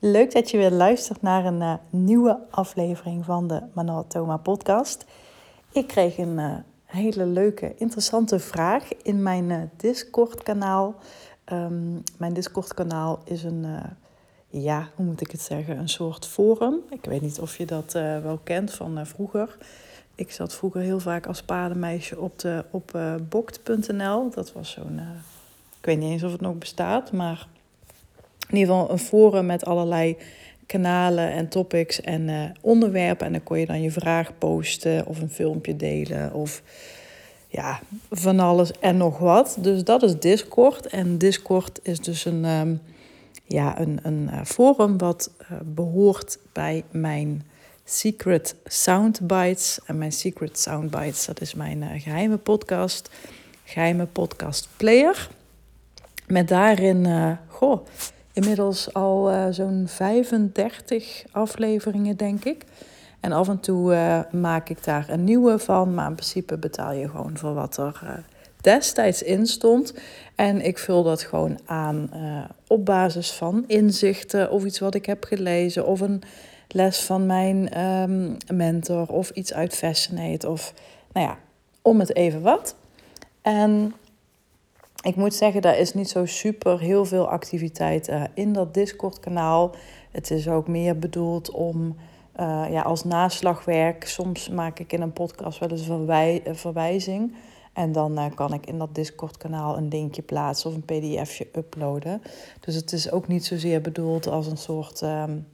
Leuk dat je weer luistert naar een uh, nieuwe aflevering van de Manuel Thoma podcast. Ik kreeg een uh, hele leuke, interessante vraag in mijn uh, Discord kanaal. Um, mijn Discord kanaal is een, ja, hoe moet ik het zeggen, een soort forum. Ik weet niet of je dat wel kent van vroeger. Ik zat vroeger heel vaak als padenmeisje op, de, op bokt.nl. Dat was zo'n, ik weet niet eens of het nog bestaat, maar in ieder geval een forum met allerlei kanalen en topics en uh, onderwerpen. En dan kon je dan je vraag posten of een filmpje delen of ja, van alles en nog wat. Dus dat is Discord. En Discord is dus een, um, ja, een, een uh, forum wat uh, behoort bij mijn Secret Soundbites. En mijn Secret Soundbites, dat is mijn geheime podcast, geheime podcast player. Met daarin, goh inmiddels al uh, zo'n 35 afleveringen, denk ik. En af en toe uh, maak ik daar een nieuwe van. Maar in principe betaal je gewoon voor wat er uh, destijds in stond. En ik vul dat gewoon aan op basis van inzichten of iets wat ik heb gelezen. Of een les van mijn um, mentor of iets uit Fascinate. Of nou ja, om het even wat. En ik moet zeggen, daar is niet zo super heel veel activiteit uh, in dat Discord-kanaal. Het is ook meer bedoeld om uh, ja, als naslagwerk. Soms maak ik in een podcast wel eens een, verwij verwijzing. En dan kan ik in dat Discord-kanaal een linkje plaatsen of een pdfje uploaden. Dus het is ook niet zozeer bedoeld als een soort um,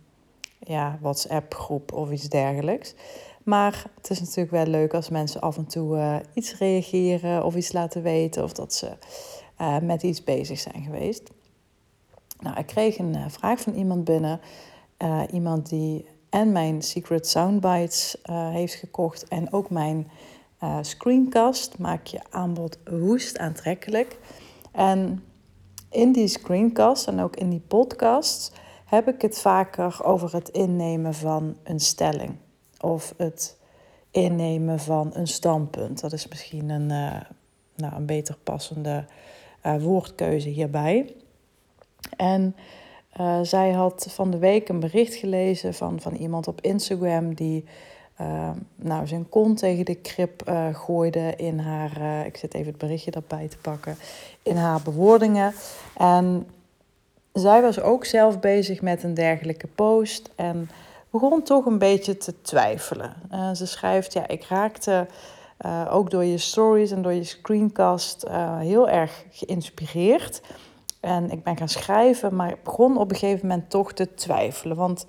ja, WhatsApp-groep of iets dergelijks. Maar het is natuurlijk wel leuk als mensen af en toe iets reageren of iets laten weten of dat ze uh, met iets bezig zijn geweest. Nou, ik kreeg een uh, vraag van iemand binnen. iemand die en mijn Secret Soundbites heeft gekocht en ook mijn screencast. Maak je aanbod woest aantrekkelijk. En in die screencast en ook in die podcast heb ik het vaker over het innemen van een stelling of het innemen van een standpunt. Dat is misschien een, nou, een beter passende uh, woordkeuze hierbij. En uh, zij had van de week een bericht gelezen van, van iemand op Instagram die nou, zijn kont tegen de krip gooide in haar. ik zit even het berichtje erbij te pakken. In haar bewoordingen. En zij was ook zelf bezig met een dergelijke post. En begon toch een beetje te twijfelen. Ze schrijft, ja, ik raakte uh, ook door je stories en door je screencast uh, heel erg geïnspireerd. En ik ben gaan schrijven, maar ik begon op een gegeven moment toch te twijfelen. Want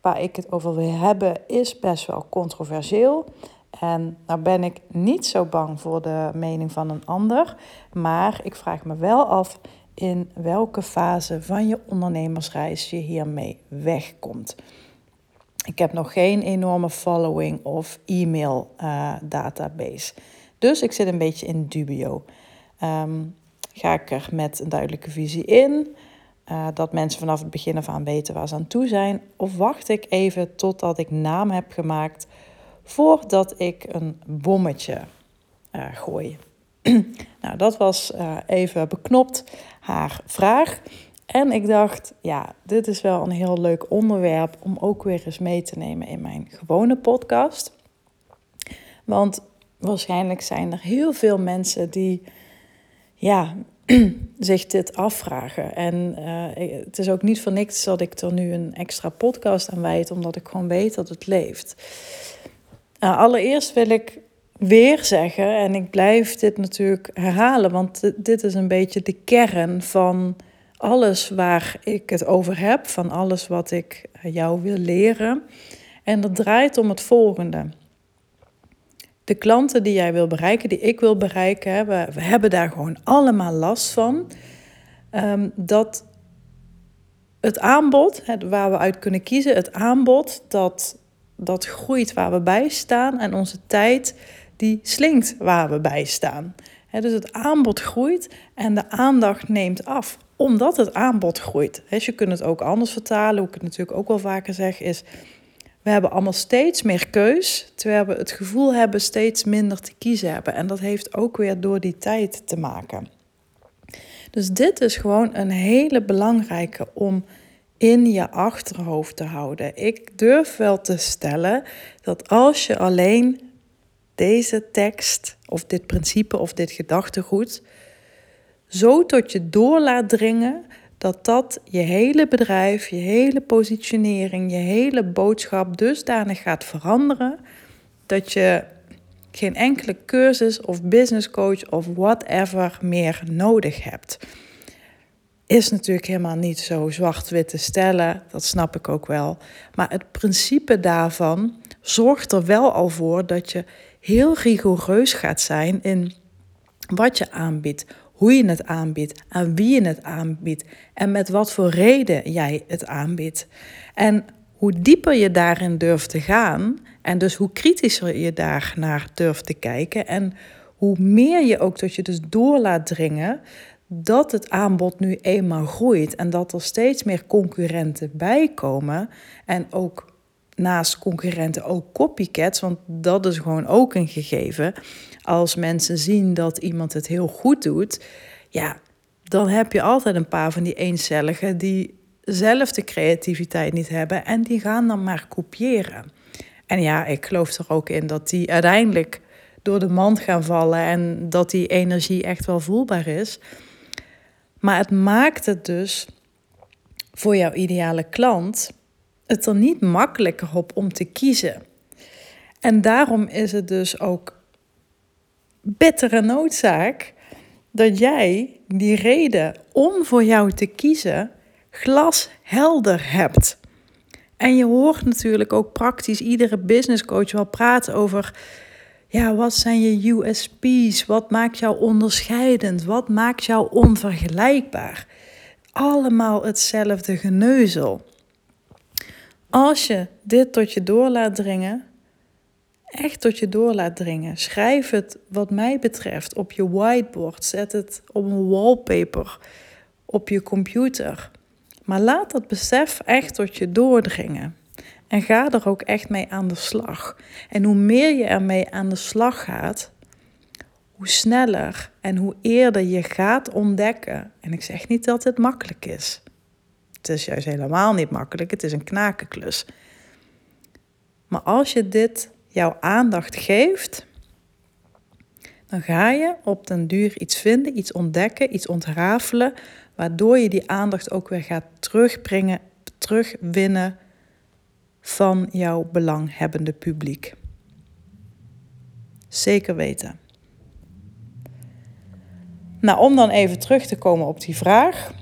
waar ik het over wil hebben is best wel controversieel. En nou ben ik niet zo bang voor de mening van een ander. Maar ik vraag me wel af in welke fase van je ondernemersreis je hiermee wegkomt. Ik heb nog geen enorme following of e-mail uh, database. Dus ik zit een beetje in dubio. Um, ga ik er met een duidelijke visie in? Uh, dat mensen vanaf het begin af aan weten waar ze aan toe zijn? Of wacht ik even totdat ik naam heb gemaakt voordat ik een bommetje uh, gooi? nou, dat was even beknopt haar vraag. En ik dacht, ja, dit is wel een heel leuk onderwerp om ook weer eens mee te nemen in mijn gewone podcast. Want waarschijnlijk zijn er heel veel mensen die, ja, zich dit afvragen. En uh, het is ook niet voor niks dat ik er nu een extra podcast aan wijd, omdat ik gewoon weet dat het leeft. Uh, allereerst wil ik weer zeggen, en ik blijf dit natuurlijk herhalen, want dit is een beetje de kern van alles waar ik het over heb, van alles wat ik jou wil leren. En dat draait om het volgende. De klanten die jij wil bereiken, die ik wil bereiken, we, we hebben daar gewoon allemaal last van. Um, dat het aanbod, het, waar we uit kunnen kiezen, het aanbod, dat, dat groeit waar we bij staan. En onze tijd, die slinkt waar we bij staan. dus het aanbod groeit en de aandacht neemt af omdat het aanbod groeit. Je kunt het ook anders vertalen. Hoe ik het natuurlijk ook wel vaker zeg, is... We hebben allemaal steeds meer keus, terwijl we het gevoel hebben steeds minder te kiezen hebben. En dat heeft ook weer door die tijd te maken. Dus dit is gewoon een hele belangrijke om in je achterhoofd te houden. Ik durf wel te stellen dat als je alleen deze tekst of dit principe of dit gedachtegoed zo tot je door laat dringen dat dat je hele bedrijf, je hele positionering, je hele boodschap dusdanig gaat veranderen dat je geen enkele cursus of business coach of whatever meer nodig hebt. Is natuurlijk helemaal niet zo zwart-wit te stellen, dat snap ik ook wel. Maar het principe daarvan zorgt er wel al voor dat je heel rigoureus gaat zijn in wat je aanbiedt, hoe je het aanbiedt, aan wie je het aanbiedt en met wat voor reden jij het aanbiedt. En hoe dieper je daarin durft te gaan en dus hoe kritischer je daar naar durft te kijken en hoe meer je ook tot je dus door laat dringen dat het aanbod nu eenmaal groeit en dat er steeds meer concurrenten bij komen en ook naast concurrenten ook copycats, want dat is gewoon ook een gegeven. Als mensen zien dat iemand het heel goed doet, ja, dan heb je altijd een paar van die eencelligen die zelf de creativiteit niet hebben en die gaan dan maar kopiëren. En ja, ik geloof er ook in dat die uiteindelijk door de mand gaan vallen en dat die energie echt wel voelbaar is. Maar het maakt het dus voor jouw ideale klant het er niet makkelijker op om te kiezen. En daarom is het dus ook bittere noodzaak dat jij die reden om voor jou te kiezen glashelder hebt. En je hoort natuurlijk ook praktisch iedere business coach wel praten over ja, wat zijn je USP's? Wat maakt jou onderscheidend? Wat maakt jou onvergelijkbaar? Allemaal hetzelfde geneuzel. Als je dit tot je door laat dringen, echt tot je door laat dringen, schrijf het wat mij betreft op je whiteboard, zet het op een wallpaper op je computer. Maar laat dat besef echt tot je doordringen. En ga er ook echt mee aan de slag. En hoe meer je ermee aan de slag gaat, hoe sneller en hoe eerder je gaat ontdekken. En ik zeg niet dat het makkelijk is. Het is juist helemaal niet makkelijk. Het is een knakenklus. Maar als je dit jouw aandacht geeft, dan ga je op den duur iets vinden, iets ontdekken, iets ontrafelen, waardoor je die aandacht ook weer gaat terugbrengen, terugwinnen van jouw belanghebbende publiek. Zeker weten. Nou, om dan even terug te komen op die vraag.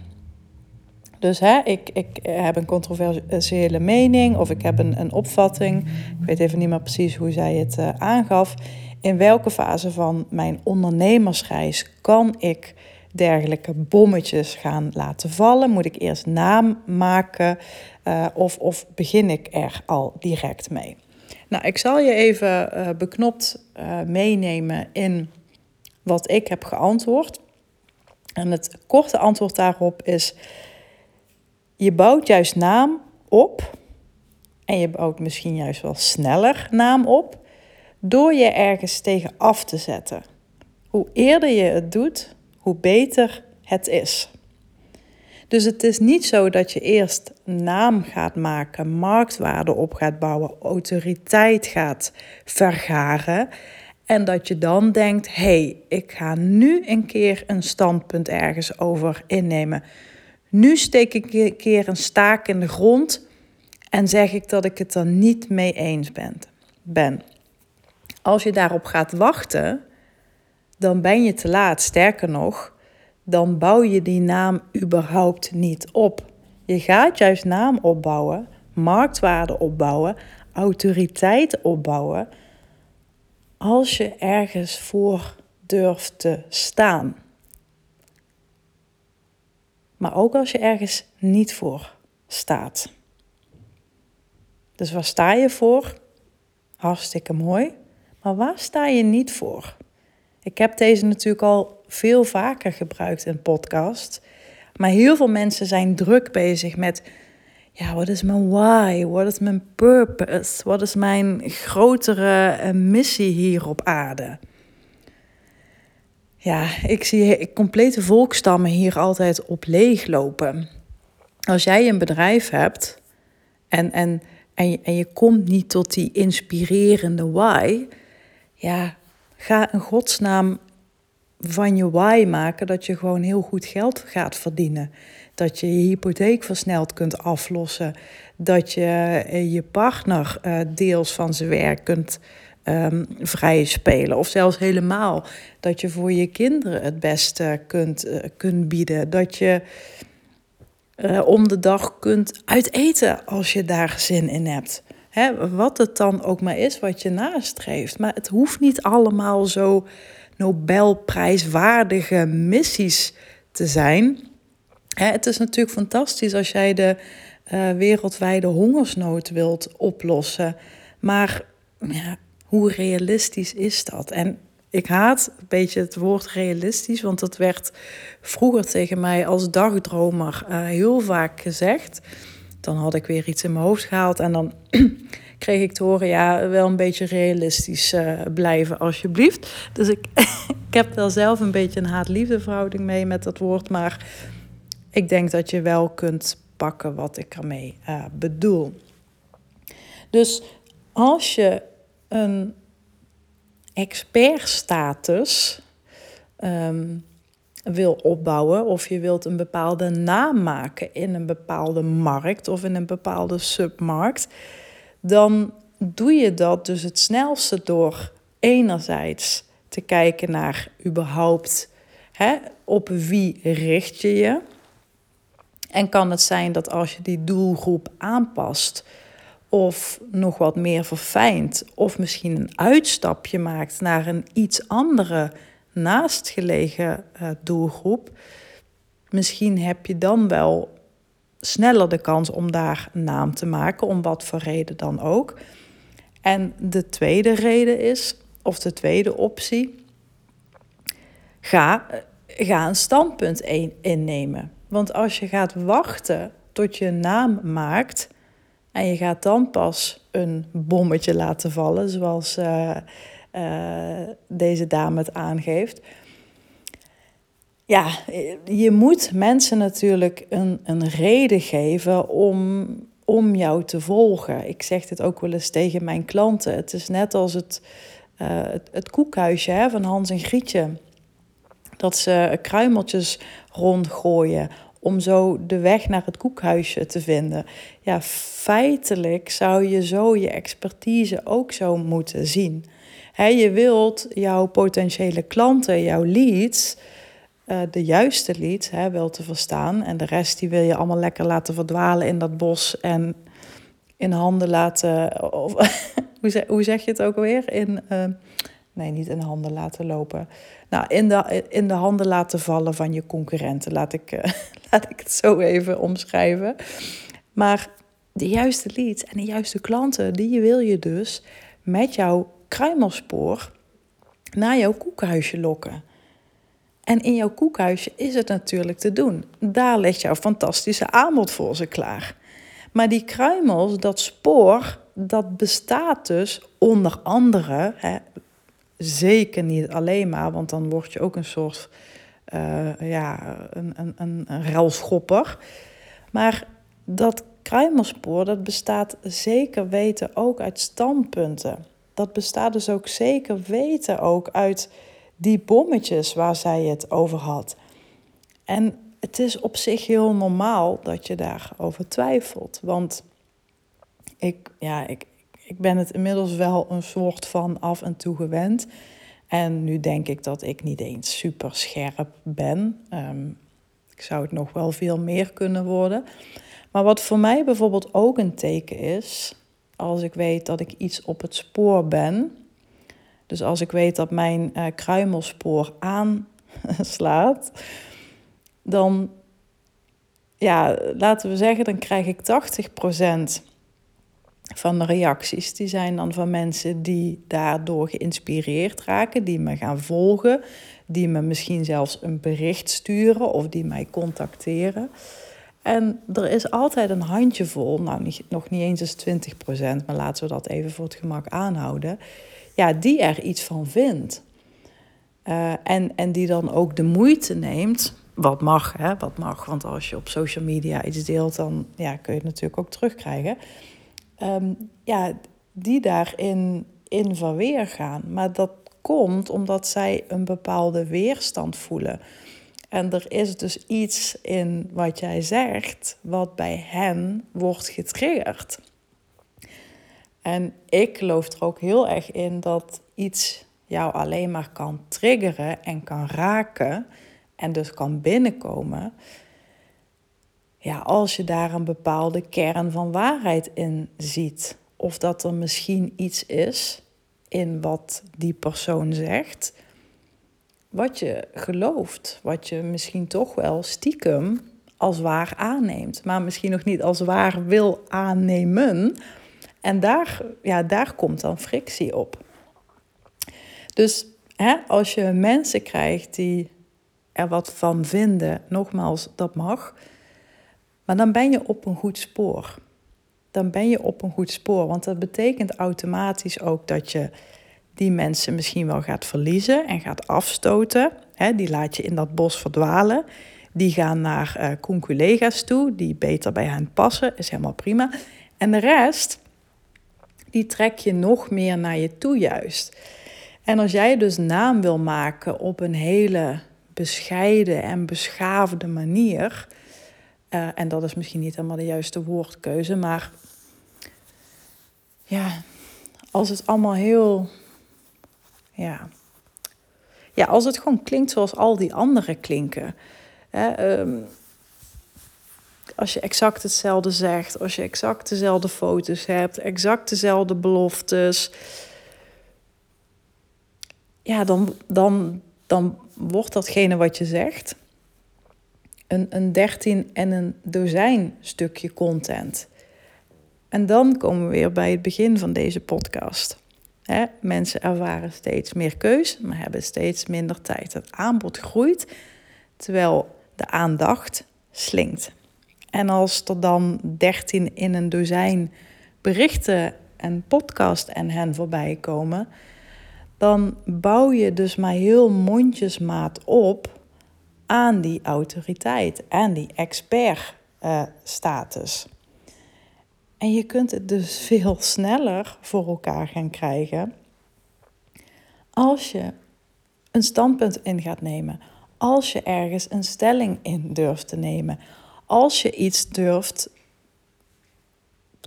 Dus hè, ik, ik heb een controversiële mening of ik heb een, een opvatting. Ik weet even niet meer precies hoe zij het uh, aangaf. In welke fase van mijn ondernemersreis kan ik dergelijke bommetjes gaan laten vallen? Moet ik eerst naam maken uh, of, of begin ik er al direct mee? Nou, ik zal je even beknopt meenemen in wat ik heb geantwoord. En het korte antwoord daarop is je bouwt juist naam op. En je bouwt misschien juist wel sneller naam op. Door je ergens tegen af te zetten. Hoe eerder je het doet, hoe beter het is. Dus het is niet zo dat je eerst naam gaat maken, marktwaarde op gaat bouwen, autoriteit gaat vergaren. En dat je dan denkt: hé, hey, ik ga nu een keer een standpunt ergens over innemen. Nu steek ik een keer een staak in de grond en zeg ik dat ik het er niet mee eens ben. Als je daarop gaat wachten, dan ben je te laat. Sterker nog, dan bouw je die naam überhaupt niet op. Je gaat juist naam opbouwen, marktwaarde opbouwen, autoriteit opbouwen als je ergens voor durft te staan. Maar ook als je ergens niet voor staat. Dus waar sta je voor? Hartstikke mooi. Maar waar sta je niet voor? Ik heb deze natuurlijk al veel vaker gebruikt in podcast. Maar heel veel mensen zijn druk bezig met: ja, wat is mijn why? Wat is mijn purpose? Wat is mijn grotere eh, missie hier op aarde? Ja, ik zie complete volkstammen hier altijd op leeglopen. als jij een bedrijf hebt en, en, en, je, en je komt niet tot die inspirerende why, ja, ga een godsnaam van je why maken dat je gewoon heel goed geld gaat verdienen. Dat je je hypotheek versneld kunt aflossen. Dat je eh, je partner uh, deels van zijn werk kunt um, spelen. Of zelfs helemaal. Dat je voor je kinderen het beste kunt, uh, kunt bieden. Dat je uh, om de dag kunt uiteten als je daar zin in hebt. Hè, wat het dan ook maar is wat je nastreeft. Maar het hoeft niet allemaal zo Nobelprijswaardige missies te zijn. Hè, het is natuurlijk fantastisch als jij de uh, wereldwijde hongersnood wilt oplossen. Maar ja, hoe realistisch is dat? En ik haat een beetje het woord realistisch, want dat werd vroeger tegen mij als dagdromer uh, heel vaak gezegd. Dan had ik weer iets in mijn hoofd gehaald en dan kreeg ik te horen: ja, wel een beetje realistisch uh, blijven, alsjeblieft. Dus ik, ik heb daar zelf een beetje een haat-liefde verhouding mee met dat woord, maar ik denk dat je wel kunt pakken wat ik ermee uh, bedoel. Dus als je een expertstatus um, wil opbouwen of je wilt een bepaalde naam maken in een bepaalde markt of in een bepaalde submarkt, dan doe je dat dus het snelste door enerzijds te kijken naar überhaupt hè, op wie richt je je. En kan het zijn dat als je die doelgroep aanpast, of nog wat meer verfijnt, of misschien een uitstapje maakt naar een iets andere naastgelegen uh, doelgroep, misschien heb je dan wel sneller de kans om daar naam te maken, om wat voor reden dan ook. En de tweede reden is, of de tweede optie, ga, ga een standpunt innemen. Want als je gaat wachten tot je naam maakt, en je gaat dan pas een bommetje laten vallen, zoals uh, uh, deze dame het aangeeft. Ja, je moet mensen natuurlijk een, een reden geven om, om jou te volgen. Ik zeg dit ook wel eens tegen mijn klanten. Het is net als het, het, het, koekhuisje hè, van Hans en Grietje. Dat ze kruimeltjes rondgooien om zo de weg naar het koekhuisje te vinden. Ja, feitelijk zou je zo je expertise ook zo moeten zien. He, je wilt jouw potentiële klanten, jouw leads, uh, de juiste leads, hè, wel te verstaan. En de rest die wil je allemaal lekker laten verdwalen in dat bos en in handen laten. Hoe, zeg, hoe zeg je het ook alweer? In, uh, nee, niet in handen laten lopen. Nou, in de, in de handen laten vallen van je concurrenten. Laat ik, uh, laat ik het zo even omschrijven. Maar de juiste leads en de juiste klanten, die wil je dus met jouw kruimelspoor naar jouw koekhuisje lokken. En in jouw koekhuisje is het natuurlijk te doen. Daar ligt jouw fantastische aanbod voor ze klaar. Maar die kruimels, dat spoor, dat bestaat dus onder andere, hè, zeker niet alleen maar, want dan word je ook een soort uh, ja, een, een, een, een. Maar dat kruimelspoor, dat bestaat zeker weten ook uit standpunten. Dat bestaat dus ook zeker weten ook uit die bommetjes waar zij het over had. En het is op zich heel normaal dat je daarover twijfelt. Want ik, ja, ik, ik ben het inmiddels wel een soort van af en toe gewend. En nu denk ik dat ik niet eens super scherp ben. Um, ik zou het nog wel veel meer kunnen worden. Maar wat voor mij bijvoorbeeld ook een teken is, als ik weet dat ik iets op het spoor ben. Dus als ik weet dat mijn uh, kruimelspoor aanslaat, dan, ja, laten we zeggen, dan krijg ik 80% van de reacties. Die zijn dan van mensen die daardoor geïnspireerd raken, die me gaan volgen, die me misschien zelfs een bericht sturen of die mij contacteren. En er is altijd een handjevol, nou nog niet eens eens 20% maar laten we dat even voor het gemak aanhouden, ja, die er iets van vindt. Uh, en, en die dan ook de moeite neemt wat mag, hè, wat mag. Want als je op social media iets deelt, dan ja, kun je het natuurlijk ook terugkrijgen. Ehm, ja, die daarin in verweer gaan. Maar dat komt omdat zij een bepaalde weerstand voelen. En er is dus iets in wat jij zegt, wat bij hen wordt getriggerd. En ik geloof er ook heel erg in dat iets jou alleen maar kan triggeren en kan raken en dus kan binnenkomen. Ja, als je daar een bepaalde kern van waarheid in ziet. Of dat er misschien iets is in wat die persoon zegt, wat je gelooft, wat je misschien toch wel stiekem als waar aanneemt, maar misschien nog niet als waar wil aannemen. En daar, ja, daar komt dan frictie op. Dus hè, als je mensen krijgt die er wat van vinden, nogmaals, dat mag, maar dan ben je op een goed spoor. Dan ben je op een goed spoor, want dat betekent automatisch ook dat je die mensen misschien wel gaat verliezen en gaat afstoten. Hè, die laat je in dat bos verdwalen. Die gaan naar uh, toe, die beter bij hen passen, is helemaal prima. En de rest, die trek je nog meer naar je toe juist. En als jij dus naam wil maken op een hele bescheiden en beschaafde manier, uh, en dat is misschien niet helemaal de juiste woordkeuze, maar ja, als het allemaal heel, ja, ja, als het gewoon klinkt zoals al die anderen klinken. Hè, um, als je exact hetzelfde zegt, als je exact dezelfde foto's hebt, exact dezelfde beloftes, ja, dan, dan, dan wordt datgene wat je zegt een, een dertien en een dozijn stukje content. En dan komen we weer bij het begin van deze podcast. mensen ervaren steeds meer keus, maar hebben steeds minder tijd. Het aanbod groeit, terwijl de aandacht slinkt. En als er dan dertien in een dozijn berichten en podcast en hen voorbij komen, dan bouw je dus maar heel mondjesmaat op aan die autoriteit en die expertstatus. Uh, en je kunt het dus veel sneller voor elkaar gaan krijgen als je een standpunt in gaat nemen, als je ergens een stelling in durft te nemen, als je iets durft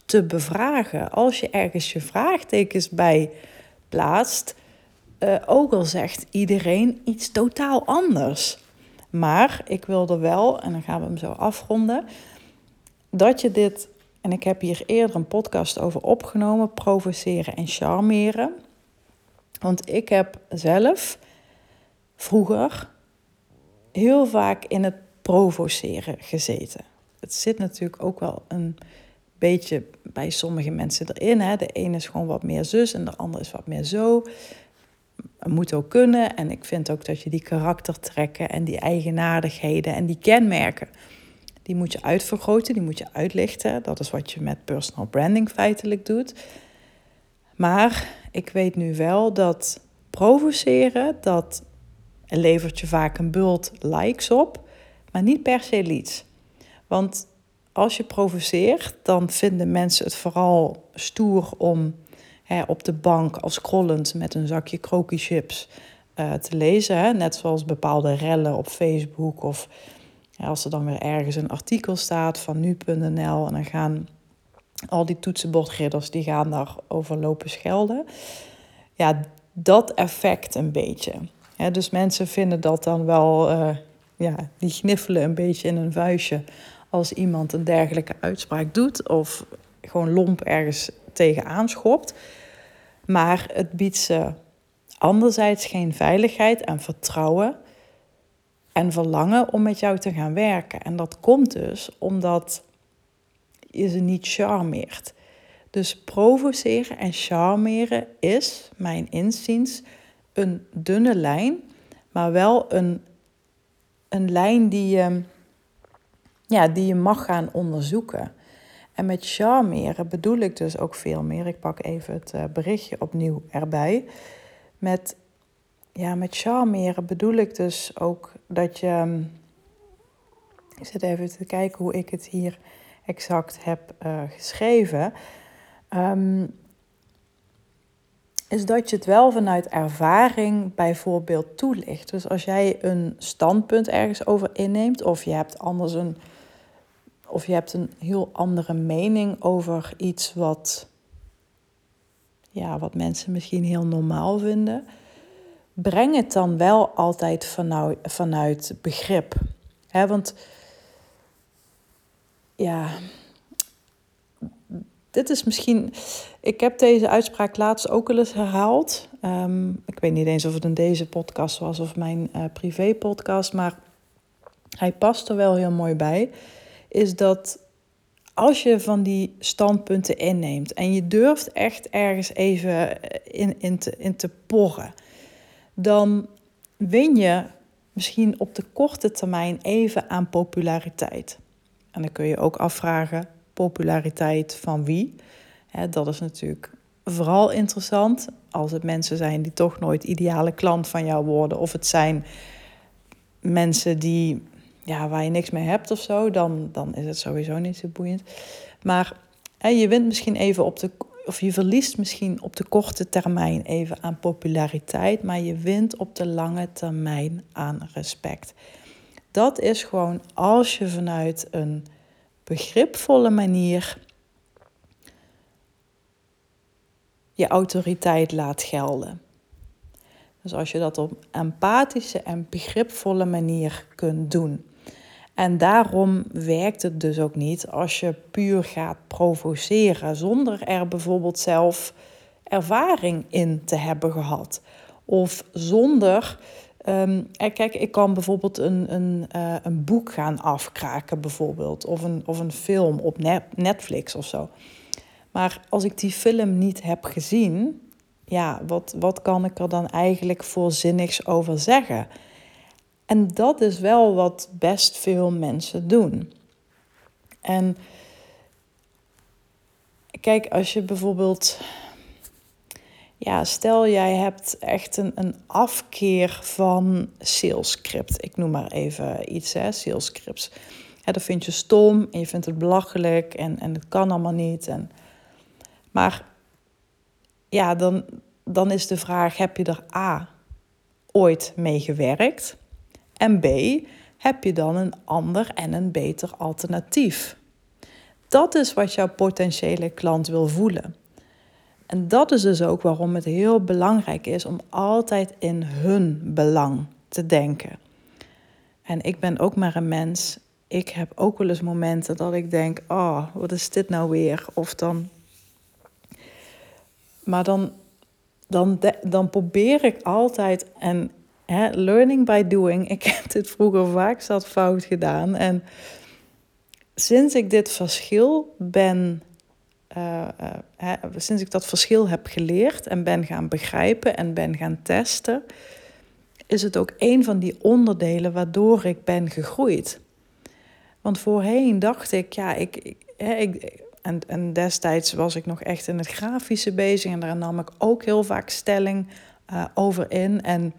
te bevragen, als je ergens je vraagtekens bij plaatst, uh, ook al zegt iedereen iets totaal anders. Maar ik wilde wel, en dan gaan we hem zo afronden, dat je dit, en ik heb hier eerder een podcast over opgenomen, provoceren en charmeren. Want ik heb zelf vroeger heel vaak in het provoceren gezeten. Het zit natuurlijk ook wel een beetje bij sommige mensen erin. Hè. De ene is gewoon wat meer zus en de andere is wat meer zo moet ook kunnen. En ik vind ook dat je die karaktertrekken en die eigenaardigheden en die kenmerken, die moet je uitvergroten, die moet je uitlichten. Dat is wat je met personal branding feitelijk doet. Maar ik weet nu wel dat provoceren, dat levert je vaak een bult likes op, maar niet per se leads. Want als je provoceert, dan vinden mensen het vooral stoer om op de bank als scrollend met een zakje krokie chips uh, te lezen. Hè? Net zoals bepaalde rellen op Facebook of als er dan weer ergens een artikel staat van nu.nl en dan gaan al die toetsenbordridders die gaan daar overlopen schelden. Ja, dat effect een beetje. Dus mensen vinden dat dan wel, uh, ja, die gniffelen een beetje in een vuistje als iemand een dergelijke uitspraak doet of gewoon lomp ergens tegenaan schopt. Maar het biedt ze anderzijds geen veiligheid en vertrouwen en verlangen om met jou te gaan werken. En dat komt dus omdat je ze niet charmeert. Dus provoceren en charmeren is, mijn inziens, een dunne lijn, maar wel een, een lijn die ja, die je mag gaan onderzoeken. En met charmeren bedoel ik dus ook veel meer. Ik pak even het eh, berichtje opnieuw erbij. Met, ja, met charmeren bedoel ik dus ook dat je, Ik zit even te kijken hoe ik het hier exact heb uh, geschreven. Um, is dat je het wel vanuit ervaring bijvoorbeeld toelicht. Dus als jij een standpunt ergens over inneemt, of je hebt anders een, of je hebt een heel andere mening over iets wat, ja, wat mensen misschien heel normaal vinden, breng het dan wel altijd vanuit, begrip. He, want ja, dit is misschien. Ik heb deze uitspraak laatst ook al eens herhaald. Ehm, ik weet niet eens of het in deze podcast was of mijn uh, privé-podcast, maar hij past er wel heel mooi bij. Is dat als je van die standpunten inneemt en je durft echt ergens even in, in, te, in te porren, dan win je misschien op de korte termijn even aan populariteit. En dan kun je ook afvragen: populariteit van wie. dat is natuurlijk vooral interessant als het mensen zijn die toch nooit ideale klant van jou worden. Of het zijn mensen die, ja, waar je niks mee hebt of zo, dan, dan is het sowieso niet zo boeiend. Maar je wint misschien even op de, of je verliest misschien op de korte termijn even aan populariteit, maar je wint op de lange termijn aan respect. Dat is gewoon als je vanuit een begripvolle manier je autoriteit laat gelden. Dus als je dat op empathische en begripvolle manier kunt doen. En daarom werkt het dus ook niet als je puur gaat provoceren zonder er bijvoorbeeld zelf ervaring in te hebben gehad. Of zonder Um, kijk, ik kan bijvoorbeeld een, een, uh, een boek gaan afkraken, bijvoorbeeld. Of een, of een film op Netflix of zo. Maar als ik die film niet heb gezien, ja, wat, wat kan ik er dan eigenlijk voor zinnigs over zeggen? En dat is wel wat best veel mensen doen. En kijk, als je bijvoorbeeld ja, stel jij hebt echt een, een afkeer van salescript. Ik noem maar even iets, hè, salescripts. Ja, dat vind je stom en je vindt het belachelijk en, en het kan allemaal niet. En, maar ja, dan, dan is de vraag, heb je er A, ooit mee gewerkt? En B, heb je dan een ander en een beter alternatief? Dat is wat jouw potentiële klant wil voelen. En dat is dus ook waarom het heel belangrijk is om altijd in hun belang te denken. En ik ben ook maar een mens. Ik heb ook wel eens momenten dat ik denk: oh, wat is dit nou weer? Of dan. Maar dan, dan, dan probeer ik altijd. En learning by doing. Ik heb dit vroeger vaak zat fout gedaan. En sinds ik dit verschil ben uh, sinds ik dat verschil heb geleerd en ben gaan begrijpen en ben gaan testen, is het ook een van die onderdelen waardoor ik ben gegroeid. Want voorheen dacht ik, ja, ik, ik, ik en, en destijds was ik nog echt in het grafische bezig en daar nam ik ook heel vaak stelling uh, over in. En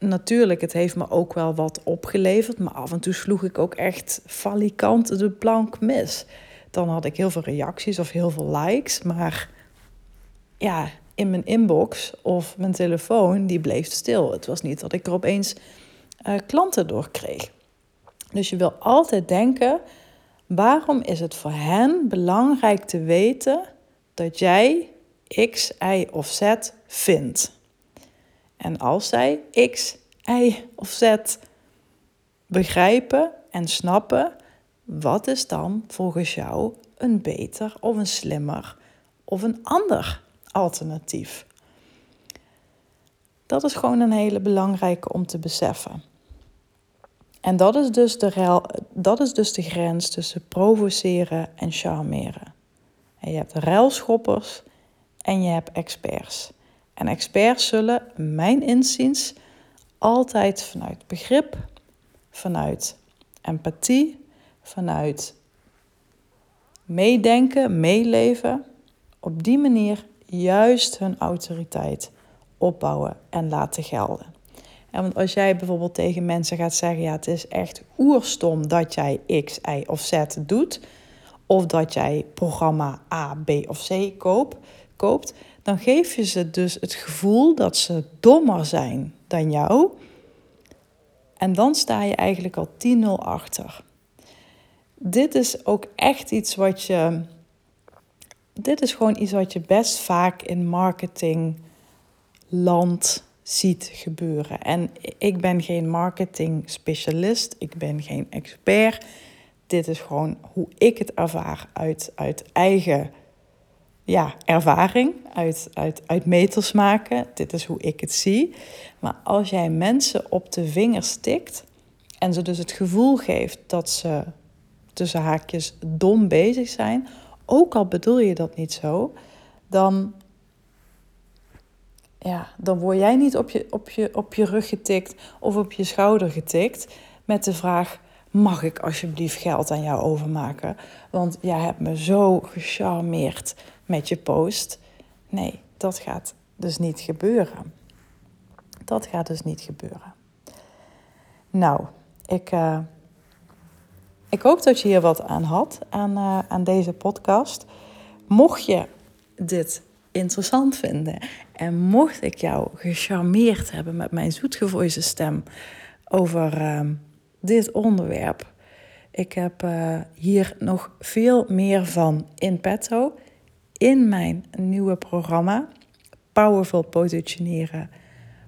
natuurlijk, het heeft me ook wel wat opgeleverd, maar af en toe sloeg ik ook echt falikant de plank mis dan had ik heel veel reacties of heel veel likes. Maar ja, in mijn inbox of mijn telefoon, die bleef stil. Het was niet dat ik er opeens uh, klanten door kreeg. Dus je wil altijd denken, waarom is het voor hen belangrijk te weten dat jij X, Y of Z vindt? En als zij X, Y of Z begrijpen en snappen, wat is dan volgens jou een beter of een slimmer of een ander alternatief? Dat is gewoon een hele belangrijke om te beseffen. En dat is dus de, dat is dus de grens tussen provoceren en charmeren. En je hebt ruilschoppers en je hebt experts. En experts zullen, mijn inziens, altijd vanuit begrip, vanuit empathie vanuit meedenken, meeleven, op die manier juist hun autoriteit opbouwen en laten gelden. En want als jij bijvoorbeeld tegen mensen gaat zeggen: ja, het is echt oerstom dat jij X, Y of Z doet, of dat jij programma A, B of C koop, koopt, dan geef je ze dus het gevoel dat ze dommer zijn dan jou. En dan sta je eigenlijk al 10-0 achter. Dit is ook echt iets wat je. Dit is gewoon iets wat je best vaak in marketingland ziet gebeuren. En ik ben geen marketing specialist, ik ben geen expert. Dit is gewoon hoe ik het ervaar uit, uit eigen ja, ervaring, uit, uit, uit meters maken. Dit is hoe ik het zie. Maar als jij mensen op de vingers stikt en ze dus het gevoel geeft dat ze tussen haakjes dom bezig zijn, ook al bedoel je dat niet zo, dan, ja, dan word jij niet op je, op, je, op je rug getikt of op je schouder getikt met de vraag: mag ik alsjeblieft geld aan jou overmaken? Want jij hebt me zo gecharmeerd met je post. Nee, dat gaat dus niet gebeuren. Dat gaat dus niet gebeuren. Nou, ik, uh, ik hoop dat je hier wat aan had aan, uh, aan deze podcast. Mocht je dit interessant vinden en mocht ik jou gecharmeerd hebben met mijn zoetgevoelige stem over uh, dit onderwerp, ik heb uh, hier nog veel meer van in petto in mijn nieuwe programma Powerful Positioneren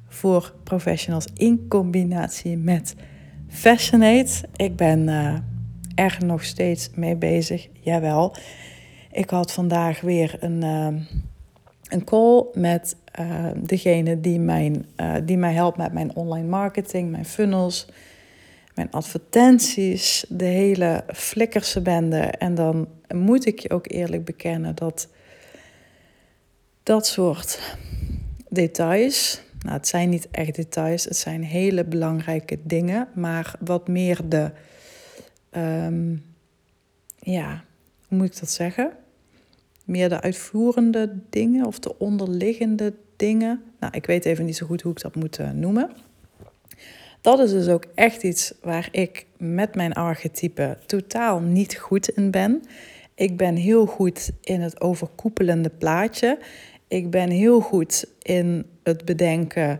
voor professionals in combinatie met Fascinate. Ik ben uh, er nog steeds mee bezig, jawel. Ik had vandaag weer een, uh, een call met uh, degene die, mijn, die mij helpt met mijn online marketing, mijn funnels, mijn advertenties, de hele flikkerse bende. En dan moet ik je ook eerlijk bekennen dat dat soort details. Nou, het zijn niet echt details, het zijn hele belangrijke dingen, maar wat meer de, um, ja, hoe moet ik dat zeggen? Meer de uitvoerende dingen of de onderliggende dingen. Nou, ik weet even niet zo goed hoe ik dat moet uh, noemen. Dat is dus ook echt iets waar ik met mijn archetype totaal niet goed in ben. Ik ben heel goed in het overkoepelende plaatje ik ben heel goed in het bedenken.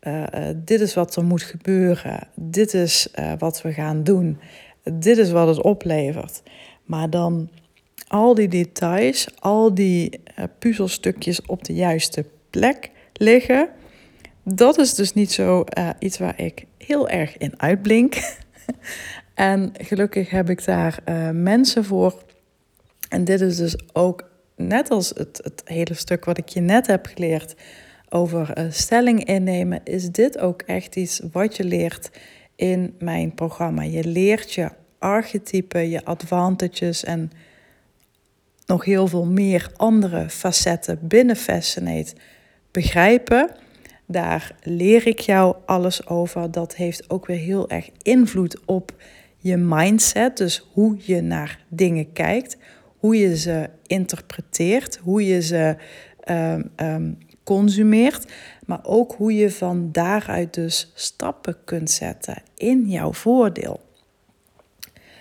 Uh, dit is wat er moet gebeuren. Dit is uh, wat we gaan doen. Dit is wat het oplevert. Maar dan al die details, al die puzzelstukjes op de juiste plek liggen. Dat is dus niet zo iets waar ik heel erg in uitblink. en gelukkig heb ik daar mensen voor. En dit is dus ook net als het, het hele stuk wat ik je net heb geleerd over uh, stelling innemen, is dit ook echt iets wat je leert in mijn programma. Je leert je archetypen, je advantages en nog heel veel meer andere facetten binnen Fascinate begrijpen. Daar leer ik jou alles over. Dat heeft ook weer heel erg invloed op je mindset. Dus hoe je naar dingen kijkt, hoe je ze interpreteert, hoe je ze um, um, consumeert, maar ook hoe je van daaruit dus stappen kunt zetten in jouw voordeel.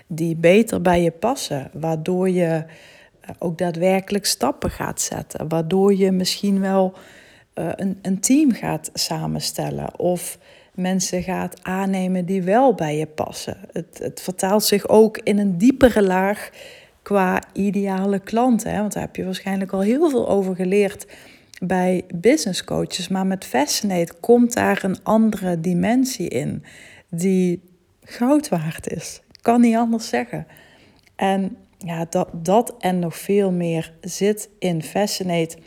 Die beter bij je passen, waardoor je eh, ook daadwerkelijk stappen gaat zetten, waardoor je misschien wel uh, een, een team gaat samenstellen of mensen gaat aannemen die wel bij je passen. Het, het vertaalt zich ook in een diepere laag qua ideale klant. Hè? Want daar heb je waarschijnlijk al heel veel over geleerd bij business coaches. Maar met Fascinate komt daar een andere dimensie in die goud waard is. Kan niet anders zeggen. En ja, dat, dat en nog veel meer zit in Fascinate.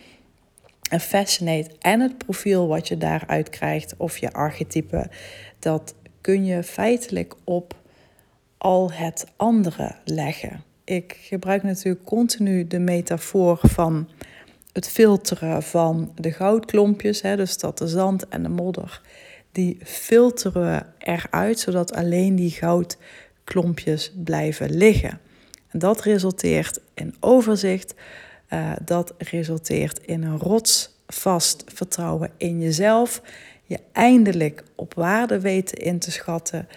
En Fascinate en het profiel wat je daaruit krijgt, of je archetype, dat kun je feitelijk op al het andere leggen ik gebruik natuurlijk continu de metafoor van het filteren van de goudklompjes, hè, dus dat de zand en de modder, die filteren we eruit, zodat alleen die goudklompjes blijven liggen. En dat resulteert in overzicht, uh, dat resulteert in een rotsvast vertrouwen in jezelf. je eindelijk op waarde weten in te schatten.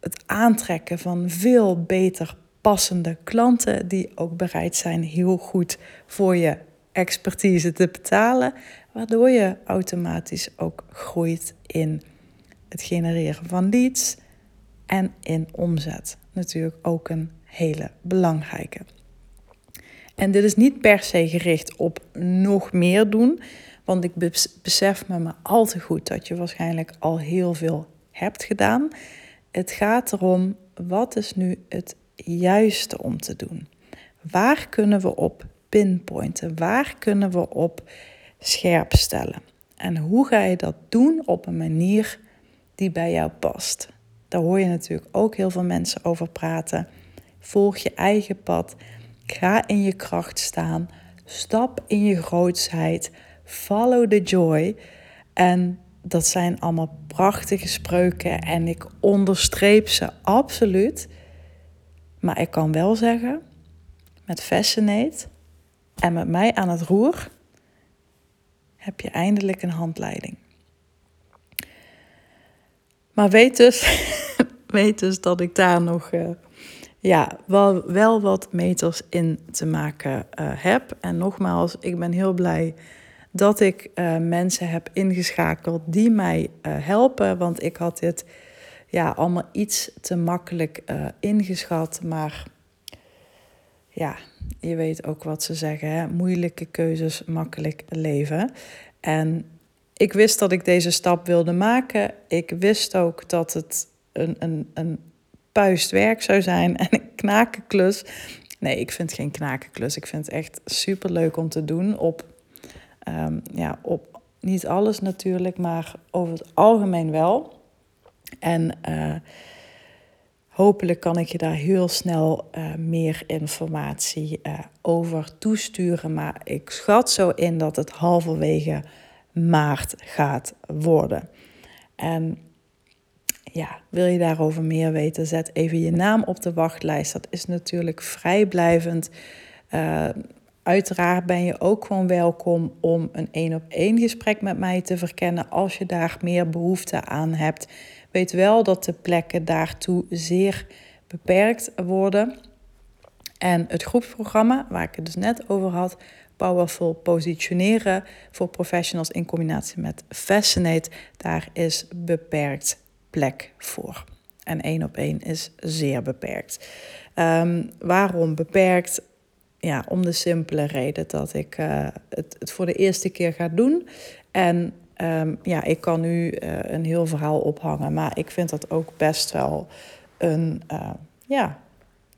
Het aantrekken van veel beter passende klanten die ook bereid zijn heel goed voor je expertise te betalen, waardoor je automatisch ook groeit in het genereren van leads en in omzet. Natuurlijk ook een hele belangrijke. En dit is niet per se gericht op nog meer doen, want ik besef me maar al te goed dat je waarschijnlijk al heel veel hebt gedaan. Het gaat erom, wat is nu het juiste om te doen? Waar kunnen we op pinpointen? Waar kunnen we op scherp stellen? En hoe ga je dat doen op een manier die bij jou past? Daar hoor je natuurlijk ook heel veel mensen over praten. Volg je eigen pad. Ga in je kracht staan. Stap in je grootsheid. Follow the joy. En dat zijn allemaal prachtige spreuken en ik onderstreep ze absoluut. Maar ik kan wel zeggen, met Fascinate en met mij aan het roer heb je eindelijk een handleiding. Maar weet dus, weet dus dat ik daar nog uh, ja, wel, wel wat meters in te maken uh, heb. En nogmaals, ik ben heel blij dat ik uh, mensen heb ingeschakeld die mij helpen. Want ik had dit ja, allemaal iets te makkelijk ingeschat. Maar ja, je weet ook wat ze zeggen: hè? moeilijke keuzes, makkelijk leven. En ik wist dat ik deze stap wilde maken. Ik wist ook dat het een, een, een puist werk zou zijn en een knakenklus. Nee, ik vind geen knakenklus. Ik vind het echt super leuk om te doen. Op, um, ja, op niet alles natuurlijk, maar over het algemeen wel. En uh, hopelijk kan ik je daar heel snel uh, meer informatie uh, over toesturen. Maar ik schat zo in dat het halverwege maart gaat worden. En ja, wil je daarover meer weten, zet even je naam op de wachtlijst. Dat is natuurlijk vrijblijvend. Uiteraard ben je ook gewoon welkom om een één op één gesprek met mij te verkennen als je daar meer behoefte aan hebt. Weet wel dat de plekken daartoe zeer beperkt worden. En het groepsprogramma, waar ik het dus net over had, powerful positioneren voor professionals in combinatie met Fascinate, daar is beperkt plek voor. En één op één is zeer beperkt. Ehm, waarom beperkt? Ja, om de simpele reden dat ik uh, het, het, voor de eerste keer ga doen. En um, ja, ik kan nu uh, een heel verhaal ophangen, maar ik vind dat ook best wel een, uh, ja,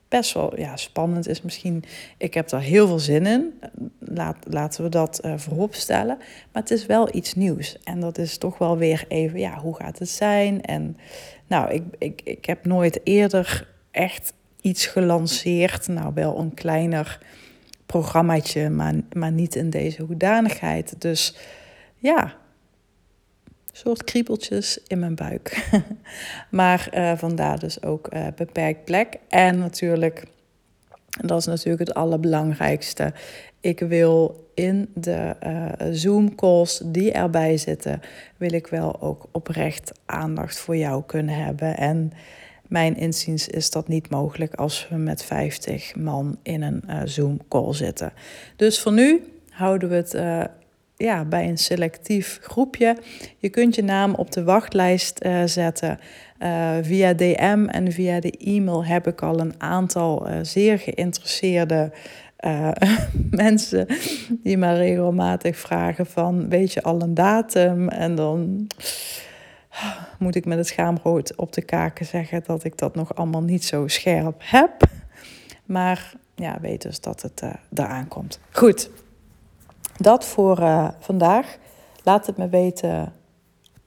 best wel ja, spannend is misschien. Ik heb daar heel veel zin in. Laat, laten we dat uh, voorop stellen. Maar het is wel iets nieuws. En dat is toch wel weer even, ja, hoe gaat het zijn? En nou, ik, ik, ik heb nooit eerder echt iets gelanceerd. Nou, wel een kleiner programmaatje, maar, maar niet in deze hoedanigheid. Dus ja, soort kriebeltjes in mijn buik. maar uh, vandaar dus ook uh, beperkt plek. En natuurlijk, dat is natuurlijk het allerbelangrijkste. Ik wil in de uh, Zoom calls die erbij zitten, wil ik wel ook oprecht aandacht voor jou kunnen hebben. En mijn inziens is dat niet mogelijk als we met 50 man in een Zoom call zitten. Dus voor nu houden we het ja, bij een selectief groepje. Je kunt je naam op de wachtlijst uh, zetten. Uh, via DM en via de e-mail heb ik al een aantal uh, zeer geïnteresseerde mensen die me regelmatig vragen van weet je al een datum? En dan moet ik met het schaamrood op de kaken zeggen dat ik dat nog allemaal niet zo scherp heb. Maar ja, weet dus dat het eraan komt. Goed, dat voor uh, vandaag. Laat het me weten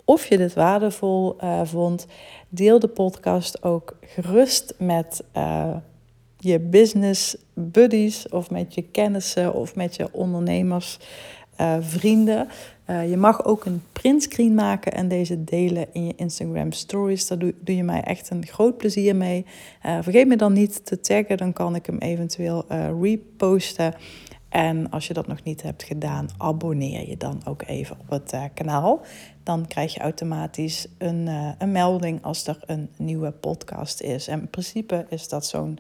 of je dit waardevol uh, vond. Deel de podcast ook gerust met uh, je business buddies of met je kennissen of met je ondernemers, vrienden. je mag ook een printscreen maken en deze delen in je Instagram stories. Daar doe, doe je mij echt een groot plezier mee. vergeet me dan niet te taggen, dan kan ik hem eventueel reposten. En als je dat nog niet hebt gedaan, abonneer je dan ook even op het uh, kanaal. Dan krijg je automatisch een, uh, een melding als er een nieuwe podcast is. En in principe is dat zo'n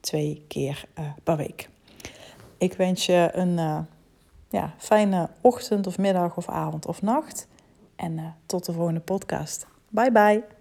twee keer uh, per week. Ik wens je een ja, fijne ochtend of middag of avond of nacht. En tot de volgende podcast. Bye bye.